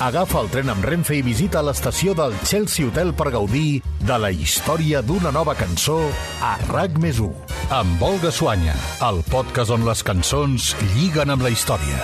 Agafa el tren amb Renfe i visita l'estació del Chelsea Hotel per gaudir de la història d'una nova cançó a RAC més 1. Amb Olga Suanya, el podcast on les cançons lliguen amb la història.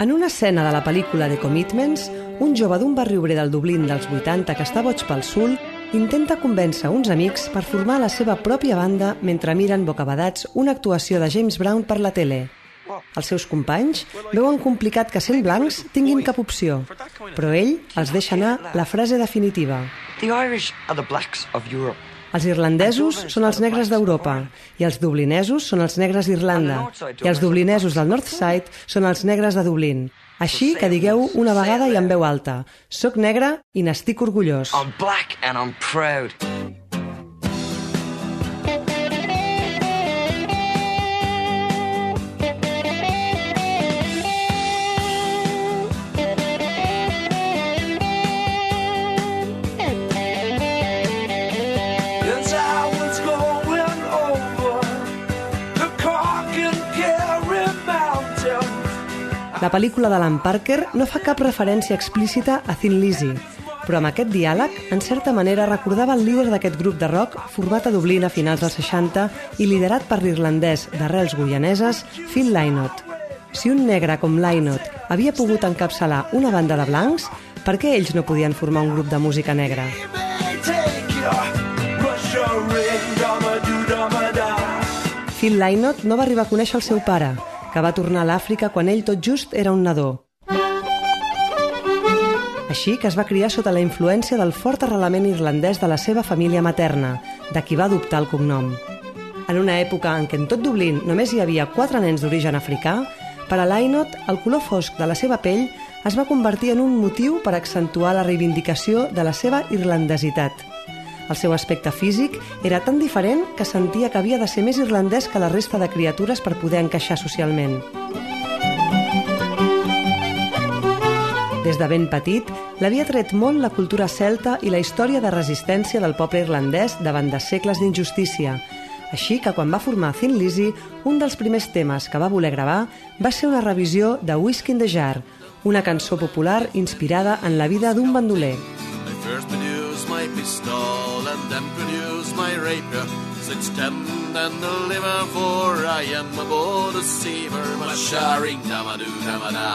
En una escena de la pel·lícula The Commitments, un jove d'un barri obrer del Dublín dels 80 que està boig pel sul intenta convèncer uns amics per formar la seva pròpia banda mentre miren bocabadats una actuació de James Brown per la tele. Els seus companys veuen complicat que sent blancs tinguin cap opció, però ell els deixa anar la frase definitiva. The Irish are the blacks of Europe. Els irlandesos són els negres d'Europa i els dublinesos són els negres d'Irlanda i els dublinesos del Northside són els negres de Dublín. Així que digueu una vegada i en veu alta «Soc negre i n'estic orgullós». I'm black and I'm proud. La pel·lícula d'Alan Parker no fa cap referència explícita a Thin Lizzy, però amb aquest diàleg, en certa manera, recordava el líder d'aquest grup de rock format a Dublín a finals dels 60 i liderat per l'irlandès d'arrels guianeses Phil Lynott. Si un negre com Lynott havia pogut encapçalar una banda de blancs, per què ells no podien formar un grup de música negra? Phil Lynott no va arribar a conèixer el seu pare, que va tornar a l'Àfrica quan ell tot just era un nadó. Així que es va criar sota la influència del fort arrelament irlandès de la seva família materna, de qui va adoptar el cognom. En una època en què en tot Dublín només hi havia quatre nens d'origen africà, per a Lynott el color fosc de la seva pell es va convertir en un motiu per accentuar la reivindicació de la seva irlandesitat. El seu aspecte físic era tan diferent que sentia que havia de ser més irlandès que la resta de criatures per poder encaixar socialment. Des de ben petit, l'havia tret molt la cultura celta i la història de resistència del poble irlandès davant de segles d'injustícia. Així que quan va formar Thin Lizzy, un dels primers temes que va voler gravar va ser una revisió de Whisky in the Jar, una cançó popular inspirada en la vida d'un bandoler. My pistol and then produce my rapier. Since ten and the liver for I am a bold deceiver, a sharing damadoo damada.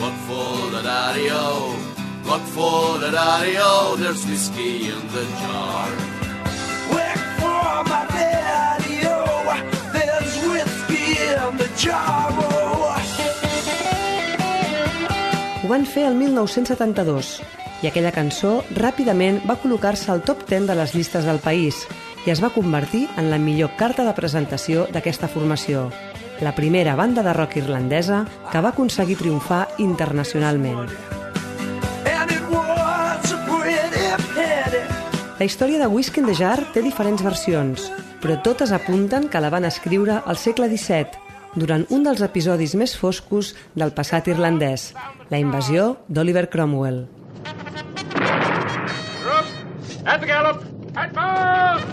What for the daddy-o? What for the daddy-o? There's whiskey in the jar. Work for my daddy, oh, there's whiskey in the jar, oh. Ho van fer el 1972 i aquella cançó ràpidament va col·locar-se al top 10 de les llistes del país i es va convertir en la millor carta de presentació d'aquesta formació, la primera banda de rock irlandesa que va aconseguir triomfar internacionalment. La història de Whisky in the Jar té diferents versions, però totes apunten que la van escriure al segle XVII, durant un dels episodis més foscos del passat irlandès, la invasió d'Oliver Cromwell. At the gallop! At mount!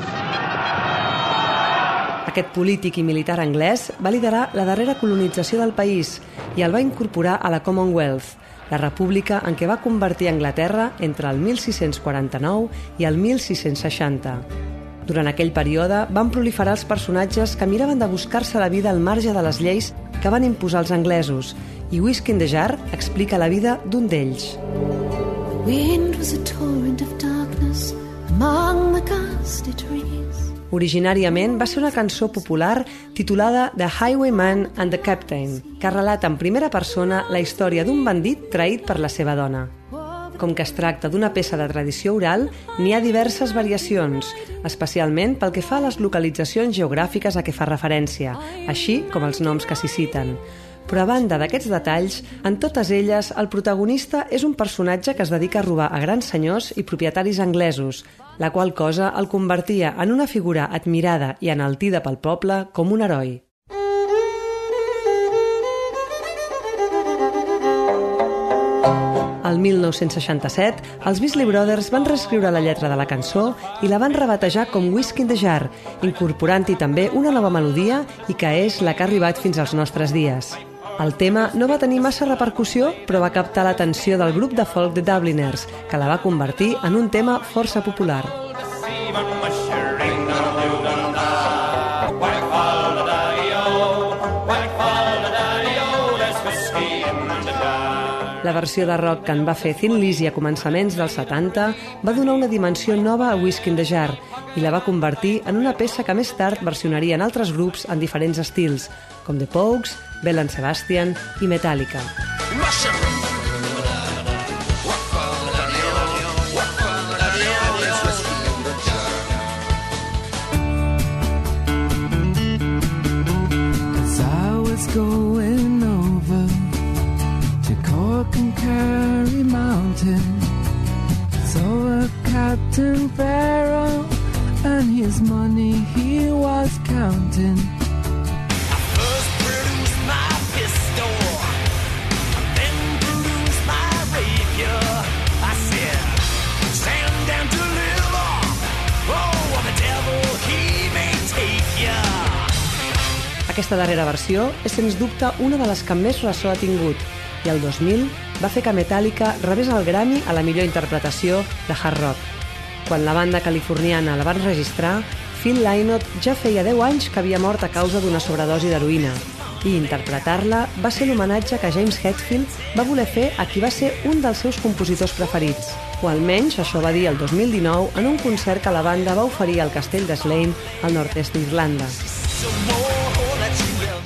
Aquest polític i militar anglès va liderar la darrera colonització del país i el va incorporar a la Commonwealth, la república en què va convertir Anglaterra entre el 1649 i el 1660. Durant aquell període van proliferar els personatges que miraven de buscar-se la vida al marge de les lleis que van imposar els anglesos i Whisky in the Jar explica la vida d'un d'ells. Wind was a torrent of Originàriament va ser una cançó popular titulada The Highwayman and the Captain, que relata en primera persona la història d'un bandit traït per la seva dona. Com que es tracta d'una peça de tradició oral, n'hi ha diverses variacions, especialment pel que fa a les localitzacions geogràfiques a què fa referència, així com els noms que s'hi citen. Però a banda d'aquests detalls, en totes elles el protagonista és un personatge que es dedica a robar a grans senyors i propietaris anglesos, la qual cosa el convertia en una figura admirada i enaltida pel poble com un heroi. El 1967, els Beasley Brothers van reescriure la lletra de la cançó i la van rebatejar com Whiskey in the Jar, incorporant-hi també una nova melodia i que és la que ha arribat fins als nostres dies. El tema no va tenir massa repercussió, però va captar l'atenció del grup de folk de Dubliners, que la va convertir en un tema força popular. La versió de rock que en va fer Thin Lizzy a començaments dels 70 va donar una dimensió nova a Whiskey in the Jar i la va convertir en una peça que més tard versionarien altres grups en diferents estils, com The Pogues, Bell and Sebastian i Metallica. Going Captain Pharaoh and his money he was counting. First produced my pistol, then produced my rapier. I said, stand down to deliver. Oh, the devil, he may take ya. Aquesta darrera versió és sens dubte una de les que més ressò ha tingut i el 2000 va fer que Metallica rebés el Grammy a la millor interpretació de hard rock. Quan la banda californiana la van registrar, Phil Lynott ja feia 10 anys que havia mort a causa d'una sobredosi d'heroïna i interpretar-la va ser l'homenatge que James Hetfield va voler fer a qui va ser un dels seus compositors preferits. O almenys això va dir el 2019 en un concert que la banda va oferir al castell de Slane al nord-est d'Irlanda.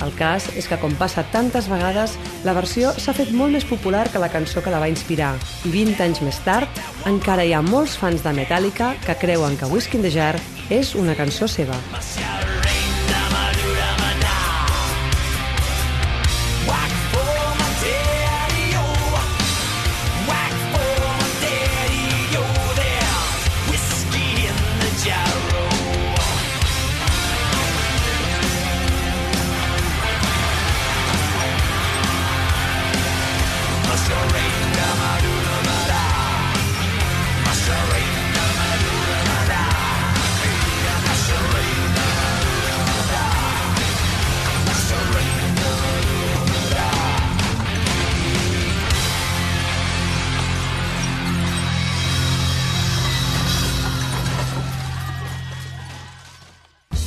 El cas és que, com passa tantes vegades, la versió s'ha fet molt més popular que la cançó que la va inspirar. I 20 anys més tard, encara hi ha molts fans de Metallica que creuen que Whiskey in the Jar és una cançó seva. Whack